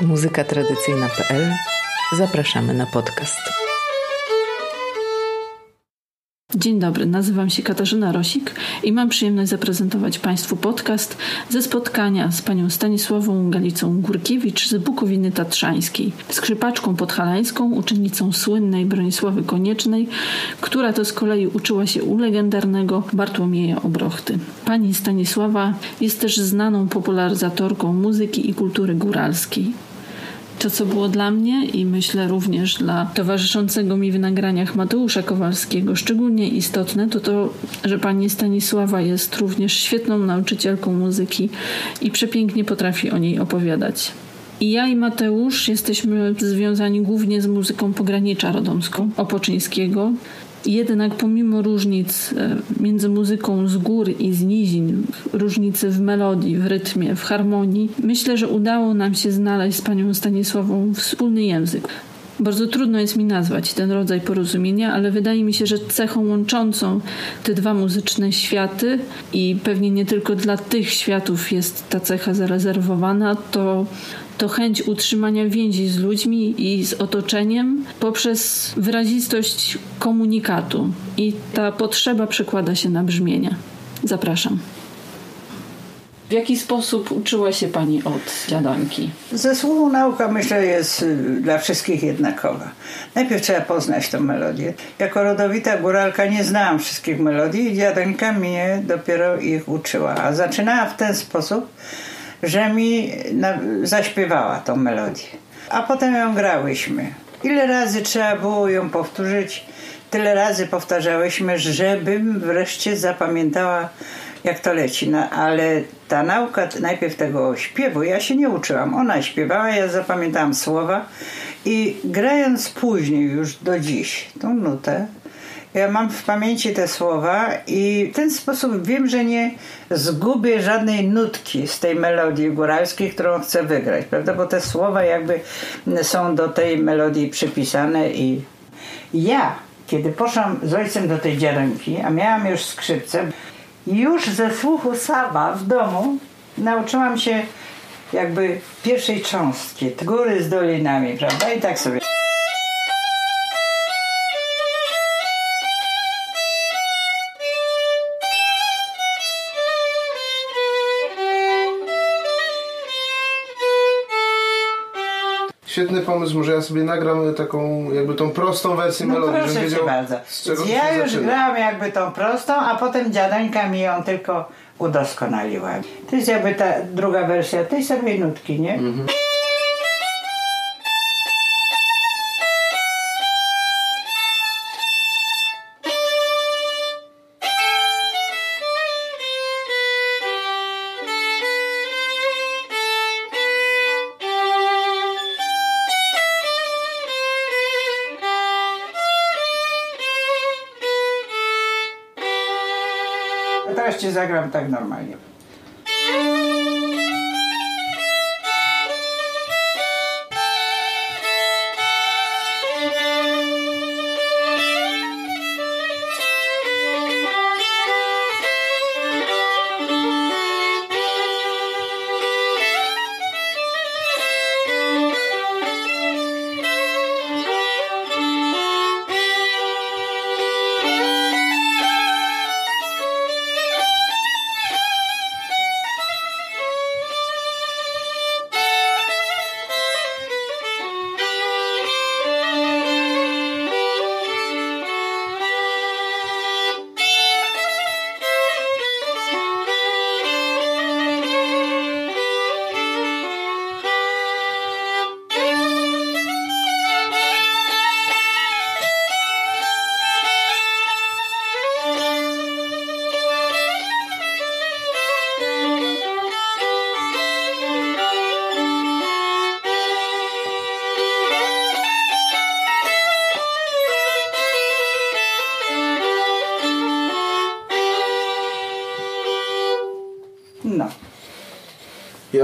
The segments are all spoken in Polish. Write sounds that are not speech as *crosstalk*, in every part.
muzykatradycyjna.pl Zapraszamy na podcast. Dzień dobry, nazywam się Katarzyna Rosik i mam przyjemność zaprezentować Państwu podcast ze spotkania z panią Stanisławą Galicą Górkiewicz z Bukowiny Tatrzańskiej, skrzypaczką podhalańską, uczennicą słynnej Bronisławy Koniecznej, która to z kolei uczyła się u legendarnego Bartłomieja Obrochty. Pani Stanisława jest też znaną popularyzatorką muzyki i kultury góralskiej. To, co było dla mnie i myślę również dla towarzyszącego mi w nagraniach Mateusza Kowalskiego szczególnie istotne, to to, że pani Stanisława jest również świetną nauczycielką muzyki i przepięknie potrafi o niej opowiadać. I ja i Mateusz jesteśmy związani głównie z muzyką pogranicza radomską, Opoczyńskiego, jednak pomimo różnic e, między muzyką z gór i z nizin, różnicy w melodii, w rytmie, w harmonii, myślę, że udało nam się znaleźć z panią Stanisławą wspólny język. Bardzo trudno jest mi nazwać ten rodzaj porozumienia, ale wydaje mi się, że cechą łączącą te dwa muzyczne światy i pewnie nie tylko dla tych światów jest ta cecha zarezerwowana, to to chęć utrzymania więzi z ludźmi i z otoczeniem poprzez wyrazistość komunikatu. I ta potrzeba przekłada się na brzmienia. Zapraszam. W jaki sposób uczyła się Pani od dziadanki? Ze słuchu nauka myślę jest y, dla wszystkich jednakowa. Najpierw trzeba poznać tę melodię. Jako rodowita góralka nie znałam wszystkich melodii i dziadanka mnie dopiero ich uczyła. A zaczynała w ten sposób, że mi zaśpiewała tą melodię. A potem ją grałyśmy. Ile razy trzeba było ją powtórzyć, tyle razy powtarzałyśmy, żebym wreszcie zapamiętała, jak to leci. No, ale ta nauka najpierw tego śpiewu, ja się nie uczyłam. Ona śpiewała, ja zapamiętałam słowa i grając później, już do dziś, tą nutę, ja mam w pamięci te słowa i w ten sposób wiem, że nie zgubię żadnej nutki z tej melodii góralskiej, którą chcę wygrać, prawda? Bo te słowa jakby są do tej melodii przypisane i ja, kiedy poszłam z ojcem do tej dziaranki, a miałam już skrzypce, już ze słuchu sama w domu nauczyłam się jakby pierwszej cząstki, góry z dolinami, prawda? I tak sobie. Pomysł, może ja sobie nagram taką, jakby tą prostą wersję no melodii, proszę wiedział, bardzo. Ja już zaczyna. grałam jakby tą prostą, a potem dziadańka mi ją tylko udoskonaliła. To jest jakby ta druga wersja tej samej nutki, nie? Mhm. Teraz ci zagram tak normalnie.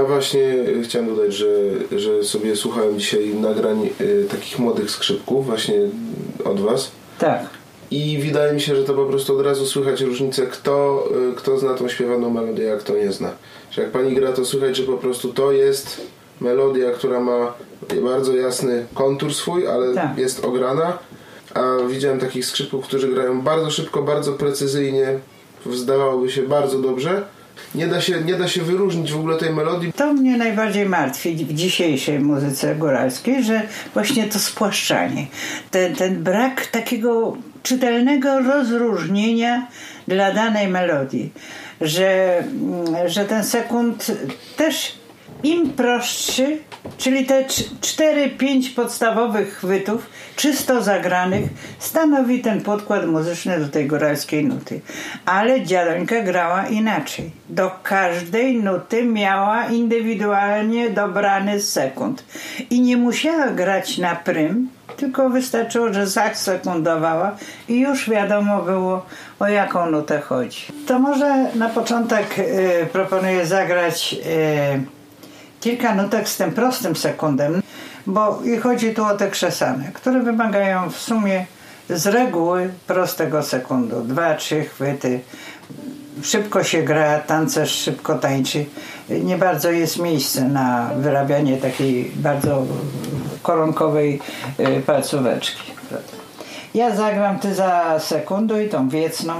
Ja właśnie chciałem dodać, że, że sobie słuchałem dzisiaj nagrań y, takich młodych skrzypków właśnie od Was. Tak. I wydaje mi się, że to po prostu od razu słychać różnicę, kto, y, kto zna tą śpiewaną melodię, a kto nie zna. Że jak pani gra, to słychać, że po prostu to jest melodia, która ma bardzo jasny kontur swój, ale Tak. jest ograna. A widziałem takich skrzypków, którzy grają bardzo szybko, bardzo precyzyjnie, zdawałoby się bardzo dobrze. Nie da się, nie da się wyróżnić w ogóle tej melodii. To mnie najbardziej martwi w dzisiejszej muzyce góralskiej, że właśnie to spłaszczanie, ten, ten brak takiego czytelnego rozróżnienia dla danej melodii, że, mm, że ten sekund też im prostszy, czyli te 4-5 podstawowych chwytów, czysto zagranych, stanowi ten podkład muzyczny do tej góralskiej nuty. Ale dziadońka grała inaczej. Do każdej nuty miała indywidualnie dobrany sekund. I nie musiała grać na prym, tylko wystarczyło, że zasekundowała i już wiadomo było, o jaką nutę chodzi. To może na początek y, proponuję zagrać y, kilka nutek z tym prostym sekundem, bo i chodzi tu o te krzesane, które wymagają w sumie z reguły prostego sekundu. Dwa, trzy chwyty. Szybko się gra, tancerz szybko tańczy. Nie bardzo jest miejsce na wyrabianie takiej bardzo koronkowej y, palcóweczki. Ja zagram ty za sekundę i tą wiecną.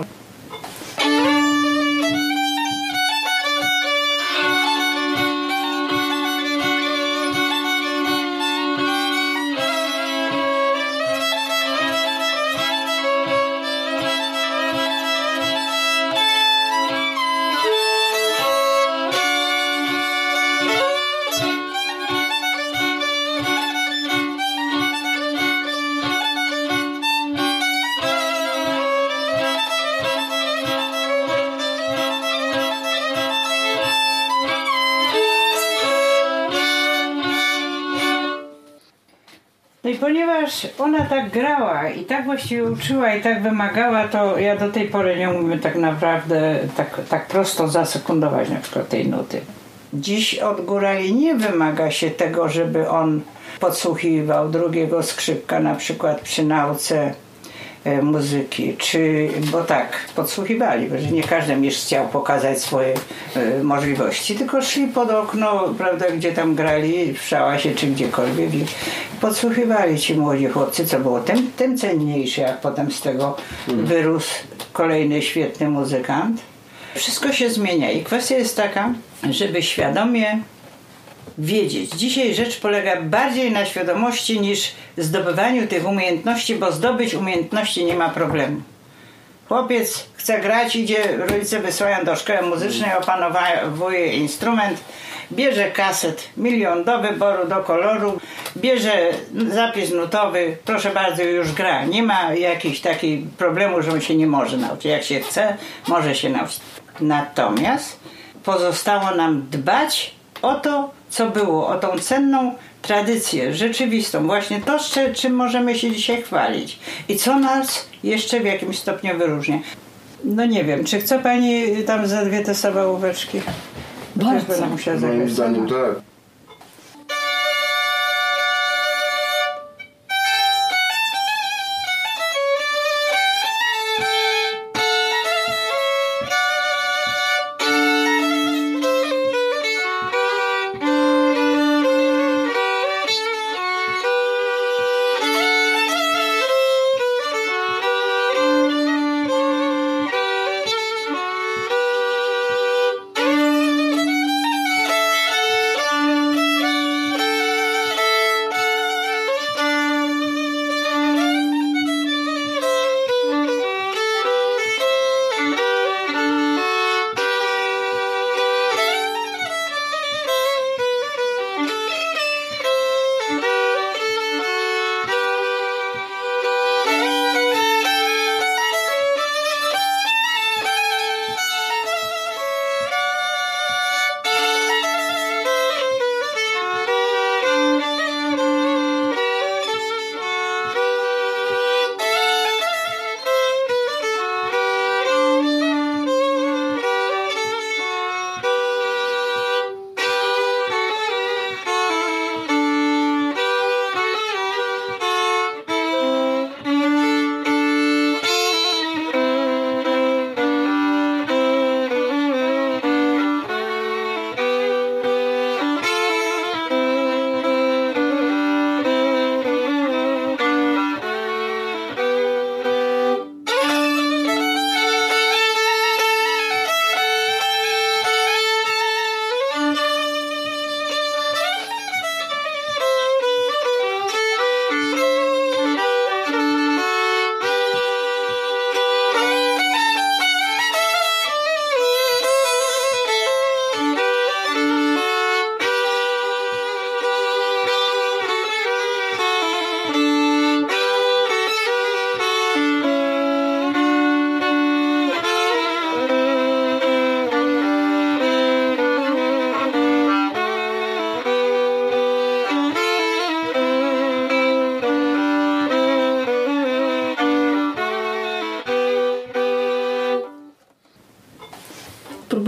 Ponieważ ona tak grała i tak właściwie uczyła i tak wymagała, to ja do tej pory nie umiem tak naprawdę tak, tak prosto zasekundować na przykład tej nuty. Dziś od górali nie wymaga się tego, żeby on podsłuchiwał drugiego skrzypka na przykład przy nauce muzyki, czy, bo tak, podsłuchiwali, bo że nie każdy już chciał pokazać swoje e, możliwości, tylko szli pod okno, prawda, gdzie tam grali, w szałasie czy gdziekolwiek i podsłuchiwali ci młodzi chłopcy, co było tym, tym cenniejsze, jak potem z tego wyrósł kolejny świetny muzykant. Wszystko się zmienia i kwestia jest taka, żeby świadomie wiedzieć. Dzisiaj rzecz polega bardziej na świadomości niż zdobywaniu tych umiejętności, bo zdobyć umiejętności nie ma problemu. Chłopiec chce grać, idzie, rodzice wysyłają do szkoły muzycznej, opanowuje instrument, bierze kaset milion do wyboru, do koloru, bierze zapis nutowy, proszę bardzo, już gra. Nie ma jakichś takich problemu, że on się nie może nauczyć. Jak się chce, może się nauczyć. Natomiast pozostało nam dbać o to, co było, o tą cenną tradycję rzeczywistą, właśnie to, z czy- czym możemy się dzisiaj chwalić i co nas jeszcze w jakimś stopniu wyróżnia. No nie wiem, czy chce Pani tam za dwie te sabałóweczki? Też będę musiała Moim zdaniem tak.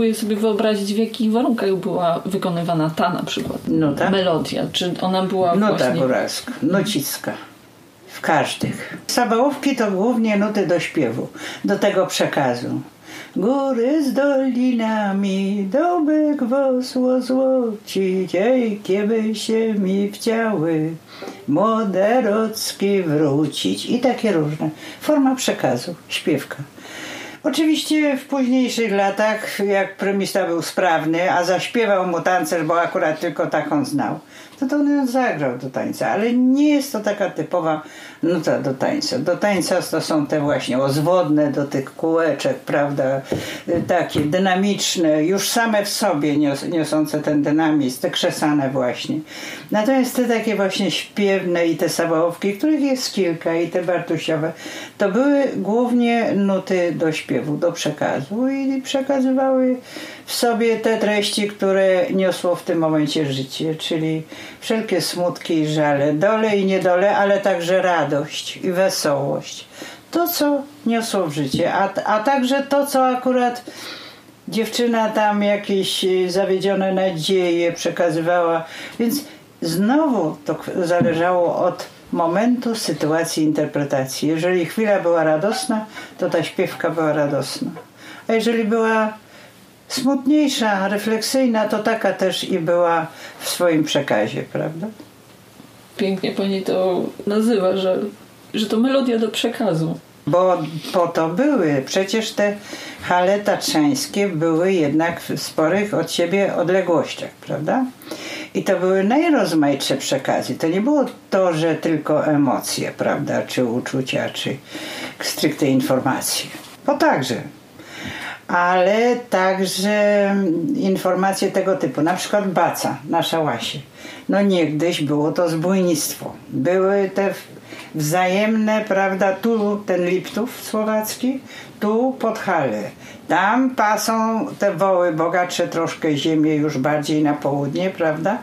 Próbuję sobie wyobrazić, w jakich warunkach była wykonywana ta na przykład Nuta? melodia. Czy ona była Nuta właśnie... góralska, nucicka. W każdych. Sabałówki to głównie nuty do śpiewu, do tego przekazu. Góry z dolinami, dobyk wosło złoci, dziejkie by się mi wciały, młode rocki wrócić i takie różne. Forma przekazu, śpiewka. Oczywiście w późniejszych latach, jak prymista był sprawny, a zaśpiewał mu tancerz, bo akurat tylko tak on znał, to to on zagrał do tańca, ale nie jest to taka typowa nuta do tańca. Do tańca to są te właśnie ozwodne do tych kółeczek, prawda, takie dynamiczne, już same w sobie nios, niosące ten dynamizm, te krzesane właśnie. Natomiast te takie właśnie śpiewne i te sabałówki, których jest kilka i te bartusiowe, to były głównie nuty do śpiewu, do przekazu i przekazywały w sobie te treści, które niosło w tym momencie życie, czyli wszelkie smutki i żale, dole i niedole, ale także radość i wesołość. To, co niosło w życie, a, a także to, co akurat dziewczyna tam jakieś zawiedzione nadzieje przekazywała. Więc znowu to zależało od momentu, sytuacji, interpretacji. Jeżeli chwila była radosna, to ta śpiewka była radosna. A jeżeli była smutniejsza, refleksyjna, to taka też i była w swoim przekazie, prawda? Pięknie pani to nazywa, że, że to melodia do przekazu. Bo po to były. Przecież te hale tatrzańskie były jednak w sporych od siebie odległościach, prawda? I to były najrozmaitsze przekazy. To nie było to, że tylko emocje, prawda, czy uczucia, czy stricte informacje. Bo także ale także informacje tego typu, na przykład Baca na Szałasie. No niegdyś było to zbójnictwo. Były te wzajemne, prawda, tu ten Liptów słowacki, tu Podhale. Tam pasą te woły bogatsze troszkę ziemię już bardziej na południe, prawda?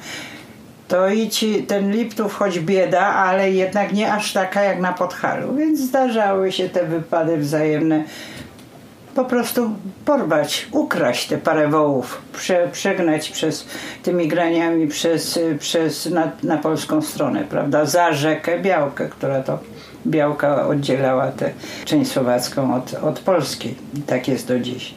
To i ci, ten Liptów choć bieda, ale jednak nie aż taka jak na Podhalu, więc zdarzały się te wypady wzajemne po prostu porwać, ukraść te parę wołów, prze, przegnać przez tymi graniami przez, przez na, na polską stronę, prawda? Za rzekę Białkę, która to Białka oddzielała tę część słowacką od, od polskiej. Tak jest do dziś.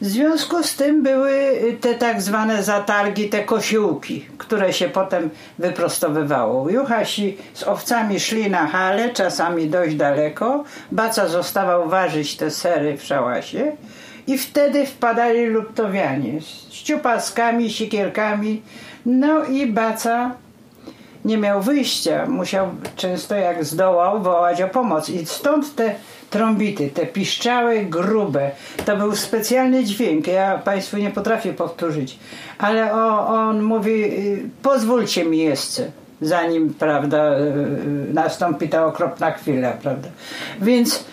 W związku z tym były te tak zwane zatargi, te kosiłki, które się potem wyprostowywało. Juchasi z owcami szli na hale, czasami dość daleko. Baca zostawał ważyć te sery w szałasie i wtedy wpadali luptowianie z ciupaskami, sikierkami. No i Baca nie miał wyjścia. Musiał często jak zdołał wołać o pomoc. I stąd te trąbity, te piszczałe, grube. To był specjalny dźwięk. Ja Państwu nie potrafię powtórzyć. Ale on mówi, y, pozwólcie mi jeszcze zanim, prawda, y, y, nastąpi ta okropna chwila, prawda. Więc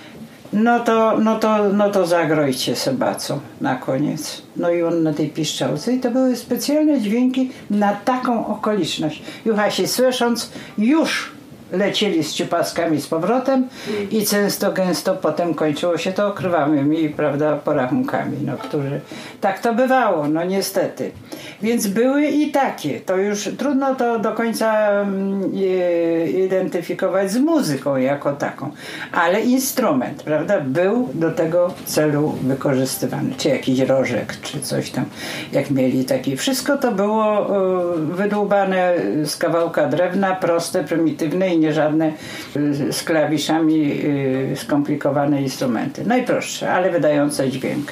no to, no to, no to zagrojcie sebacą na koniec. No i on na tej piszczałce. I to były specjalne dźwięki na taką okoliczność. Juchasi słysząc już lecieli z ciupaskami z powrotem i często gęsto potem kończyło się to okrywanymi, prawda, porachunkami, no, którzy tak to bywało, no niestety. Więc były i takie. To już trudno to do końca mm, identyfikować z muzyką jako taką. Ale instrument, prawda, był do tego celu wykorzystywany. Czy jakiś rożek, czy coś tam, jak mieli taki. Wszystko to było wydłubane z kawałka drewna, proste, prymitywne i nie żadne z klawiszami skomplikowane instrumenty. Najprostsze, ale wydające dźwięk.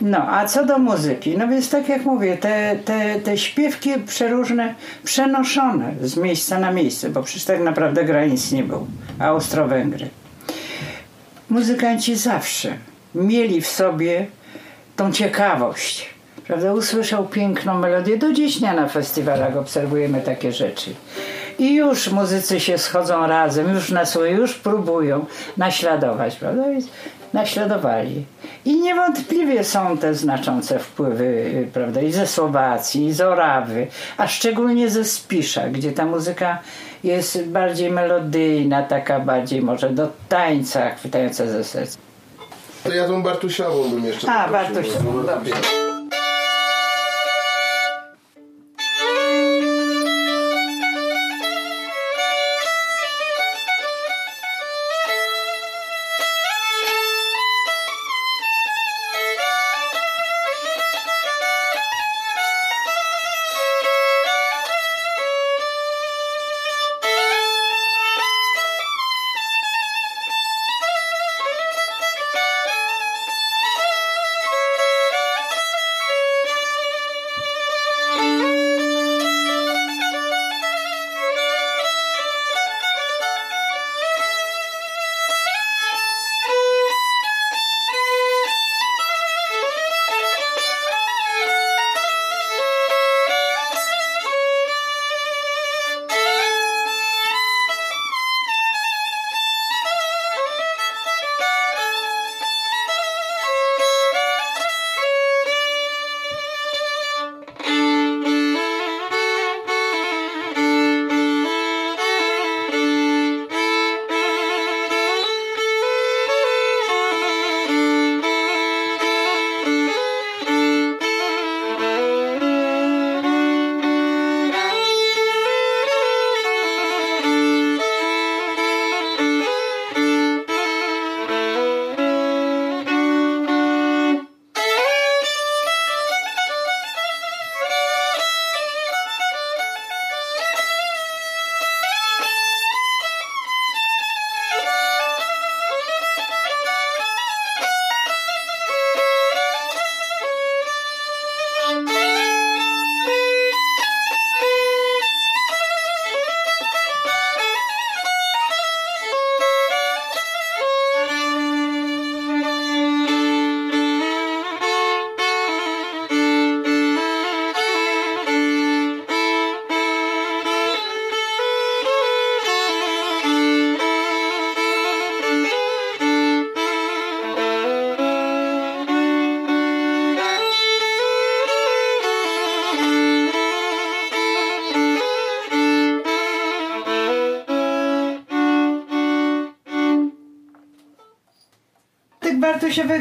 No, a co do muzyki, no więc tak jak mówię, te, te, te śpiewki przeróżne, przenoszone z miejsca na miejsce, bo przecież tak naprawdę granic nie było. Austro-Węgry. Muzykanci zawsze mieli w sobie tą ciekawość. Prawda? Usłyszał piękną melodię. Do dziś dnia na festiwalach obserwujemy takie rzeczy. I już muzycy się schodzą razem, już na swoje, już próbują naśladować, prawda? Więc naśladowali. I niewątpliwie są te znaczące wpływy, prawda, i ze Słowacji, i z Orawy, a szczególnie ze Spisza, gdzie ta muzyka jest bardziej melodyjna, taka bardziej może do tańca, chwytająca ze serca. To ja tą Bartusiową bym jeszcze A. Bartusiową, No, dobrze.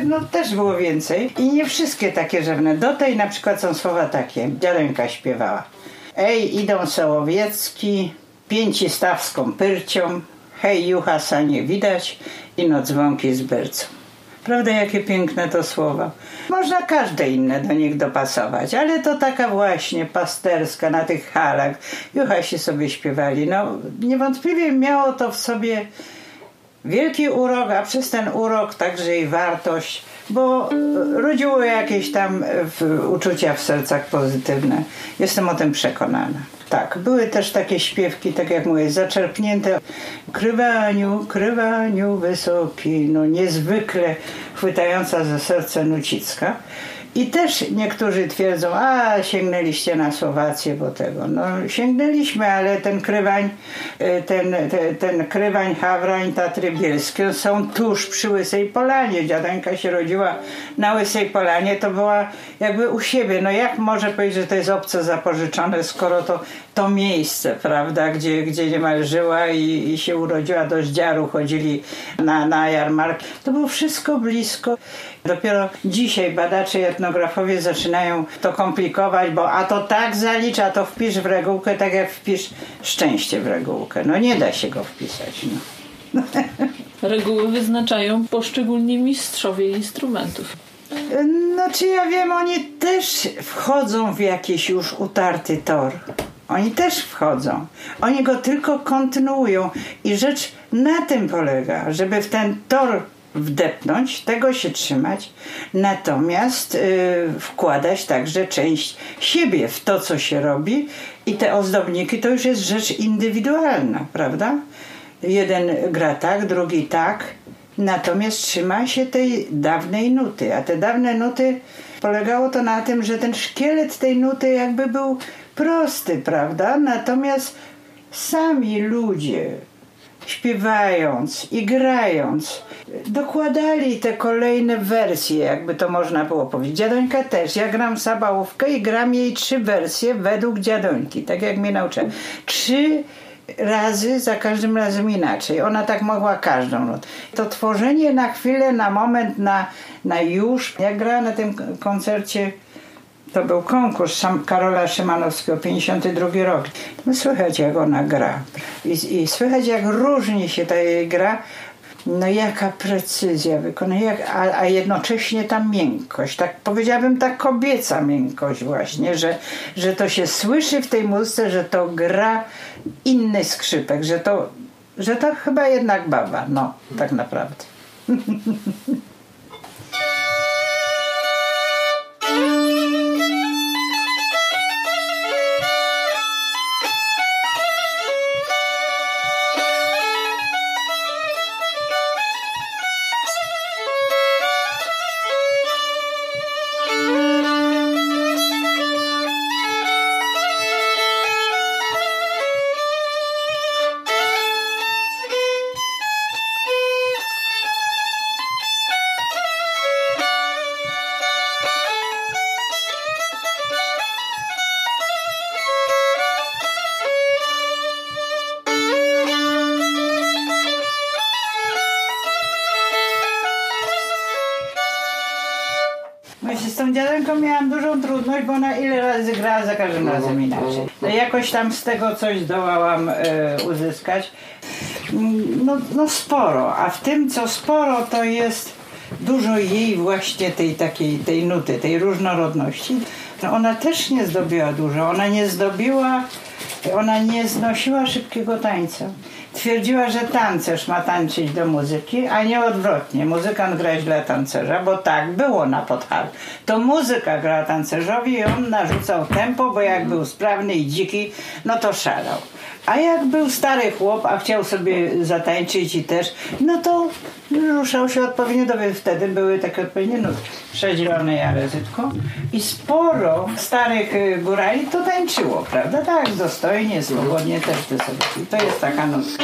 No też było więcej i nie wszystkie takie rzewne. Do tej na przykład są słowa takie, dziarenka śpiewała. Ej, idą Sołowiecki, pięci stawską pyrcią, hej, juchasa nie widać, ino dzwonki z bercą. Prawda, jakie piękne to słowa. Można każde inne do nich dopasować, ale to taka właśnie pasterska na tych halach. Juchasi sobie śpiewali. No, niewątpliwie miało to w sobie wielki urok, a przez ten urok także i wartość, bo rodziło jakieś tam uczucia w sercach pozytywne. Jestem o tym przekonana. Tak, były też takie śpiewki, tak jak mówię, zaczerpnięte krywaniu, krywaniu wysoki, no niezwykle chwytająca za serce Nucicka. I też niektórzy twierdzą, a sięgnęliście na Słowację, bo tego. No sięgnęliśmy, ale ten krywań, y, ten, ten, ten krywań, Hawrań, Tatry Bielskie są tuż przy Łysej Polanie. Dziadenka się rodziła na Łysej Polanie, to była jakby u siebie. No jak może powiedzieć, że to jest obce zapożyczone, skoro to, to miejsce, prawda, gdzie, gdzie niemal żyła i, i się urodziła, do Żdziaru chodzili na, na jarmark. To było wszystko blisko. Dopiero dzisiaj badacze etnografowie zaczynają to komplikować, bo a to tak zalicza, to wpisz w regułkę, tak jak wpisz szczęście w regułkę. No nie da się go wpisać. No. *laughs* Reguły wyznaczają poszczególni mistrzowie instrumentów. No czy ja wiem, oni też wchodzą w jakiś już utarty tor. Oni też wchodzą. Oni go tylko kontynuują. I rzecz na tym polega, żeby w ten tor wdepnąć, tego się trzymać, natomiast y, wkładać także część siebie w to, co się robi i te ozdobniki to już jest rzecz indywidualna, prawda? Jeden gra tak, drugi tak, natomiast trzyma się tej dawnej nuty, a te dawne nuty polegało to na tym, że ten szkielet tej nuty jakby był prosty, prawda? Natomiast sami ludzie śpiewając i grając, dokładali te kolejne wersje, jakby to można było powiedzieć. Dziadońka też. Ja gram sabałówkę i gram jej trzy wersje według dziadońki, tak jak mnie nauczyła. Trzy razy, za każdym razem inaczej. Ona tak mogła każdą. To tworzenie na chwilę, na moment, na, na już. Jak grała na tym koncercie to był konkurs Karola Szymanowskiego, 52 rok. No, słychać jak ona gra. I, I, słychać jak różni się ta jej gra. No jaka precyzja wykonania, a, a jednocześnie ta miękkość. Tak powiedziałabym ta kobieca miękkość właśnie, że, że to się słyszy w tej muzyce, że to gra inny skrzypek, że to, że to chyba jednak baba. No, tak naprawdę. *laughs* dziadenką miałam dużą trudność, bo ona ile razy grała, za każdym no, razem no, inaczej. No, jakoś tam z tego coś zdołałam e, uzyskać. Mm, no, no sporo, a w tym co sporo to jest dużo jej właśnie tej takiej tej nuty, tej różnorodności. No ona też nie zdobiła dużo, ona nie zdobiła, ona nie znosiła szybkiego tańca. Twierdziła, że tancerz ma tańczyć do muzyki, a nie odwrotnie. Muzykant gra dla tancerza, bo tak było na podchalu. To muzyka gra tancerzowi i on narzucał tempo, bo jak był sprawny i dziki, no to szalał. A jak był stary chłop, a chciał sobie zatańczyć i też, no to ruszał się odpowiednio do wtedy były takie odpowiednie nuty. Przedzielone jarezytko i sporo starych y, górali to tańczyło, prawda? Tak, dostojnie, swobodnie też to sobie. To jest taka nutka.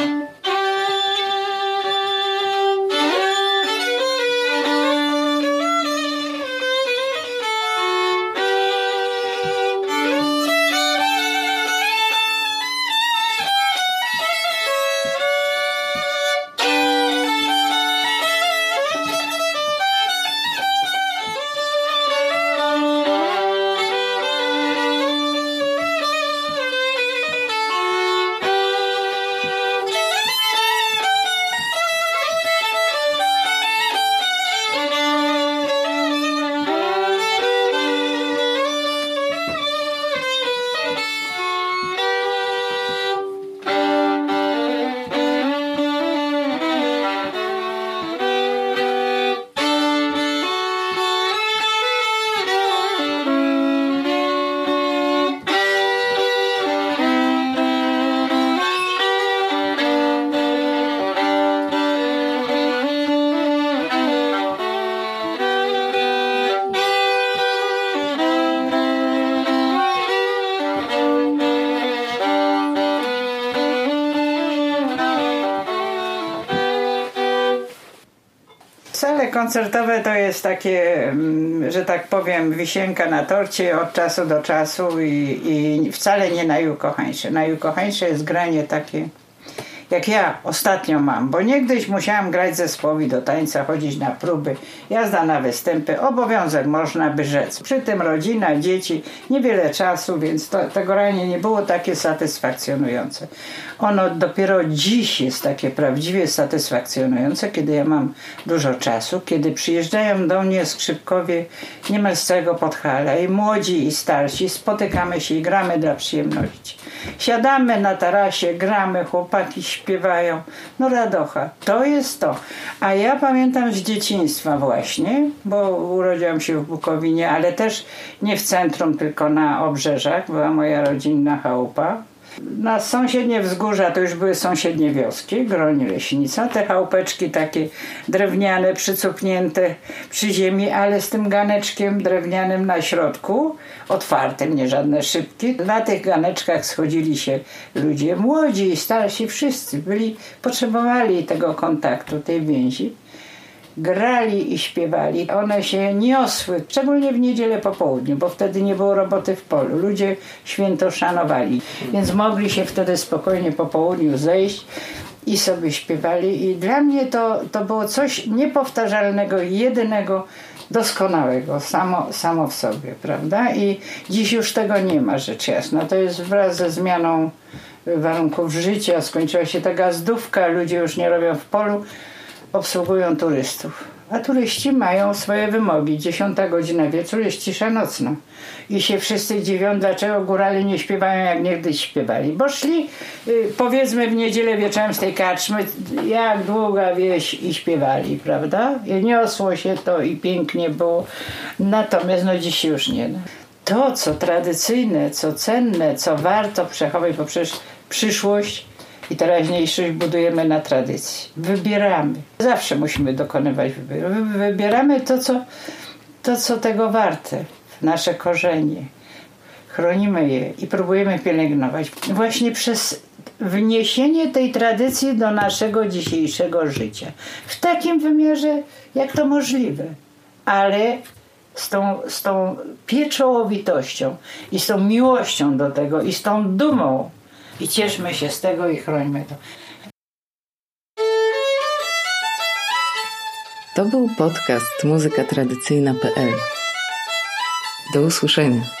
Koncertowe to jest takie, mm, że tak powiem, wisienka na torcie od czasu do czasu i, i wcale nie najukochańsze. Najukochańsze jest granie takie jak ja ostatnio mam, bo niegdyś musiałam grać zespołowi do tańca, chodzić na próby, jazda na występy, obowiązek można by rzec. Przy tym rodzina, dzieci, niewiele czasu, więc to, to nie było takie satysfakcjonujące. Ono dopiero dziś jest takie prawdziwie satysfakcjonujące, kiedy ja mam dużo czasu, kiedy przyjeżdżają do mnie skrzypkowie niemal z całego Podhala i młodzi i starsi, spotykamy się i gramy dla przyjemności. Siadamy na tarasie, gramy, chłopaki śpiewają. No radocha, to jest to. A ja pamiętam z dzieciństwa właśnie, bo urodziłam się w Bukowinie, ale też nie w centrum, tylko na obrzeżach. Była moja rodzinna chałupa na sąsiednie wzgórza to już były sąsiednie wioski, Groń Leśnica, te chałupeczki takie drewniane, przycupnięte przy ziemi, ale z tym ganeczkiem drewnianym na środku, otwartym, nie żadne szybki. Na tych ganeczkach schodzili się ludzie młodzi i starsi, wszyscy byli, potrzebowali tego kontaktu, tej więzi grali i śpiewali. One się niosły, szczególnie w niedzielę po południu, bo wtedy nie było roboty w polu. Ludzie święto szanowali, więc mogli się wtedy spokojnie po południu zejść i sobie śpiewali. I dla mnie to, to było coś niepowtarzalnego, jedynego, doskonałego, samo, samo w sobie, prawda? I dziś już tego nie ma, rzecz jasna. To jest wraz ze zmianą warunków życia, skończyła się ta gazdówka, ludzie już nie robią w polu, obsługują turystów. A turyści mają swoje wymogi. Dziesiąta godzina wieczoru jest cisza nocna. I się wszyscy dziwią, dlaczego górale nie śpiewają jak niegdyś śpiewali. Bo szli, y, powiedzmy w niedzielę wieczorem z tej karczmy, jak długa wieś i śpiewali, prawda? I niosło się to i pięknie było. Natomiast no dziś już nie. To, co tradycyjne, co cenne, co warto przechować poprzez przyszłość, i teraźniejszość budujemy na tradycji. Wybieramy. Zawsze musimy dokonywać wyboru. Wybieramy to, co, to, co tego warte, nasze korzenie. Chronimy je i próbujemy pielęgnować. Właśnie przez wniesienie tej tradycji do naszego dzisiejszego życia. W takim wymiarze, jak to możliwe. Ale z tą, z tą pieczołowitością i z tą miłością do tego i z tą dumą i cieszmy się z tego i chrońmy to. To był podcast muzykatradycyjna.pl. Do usłyszenia.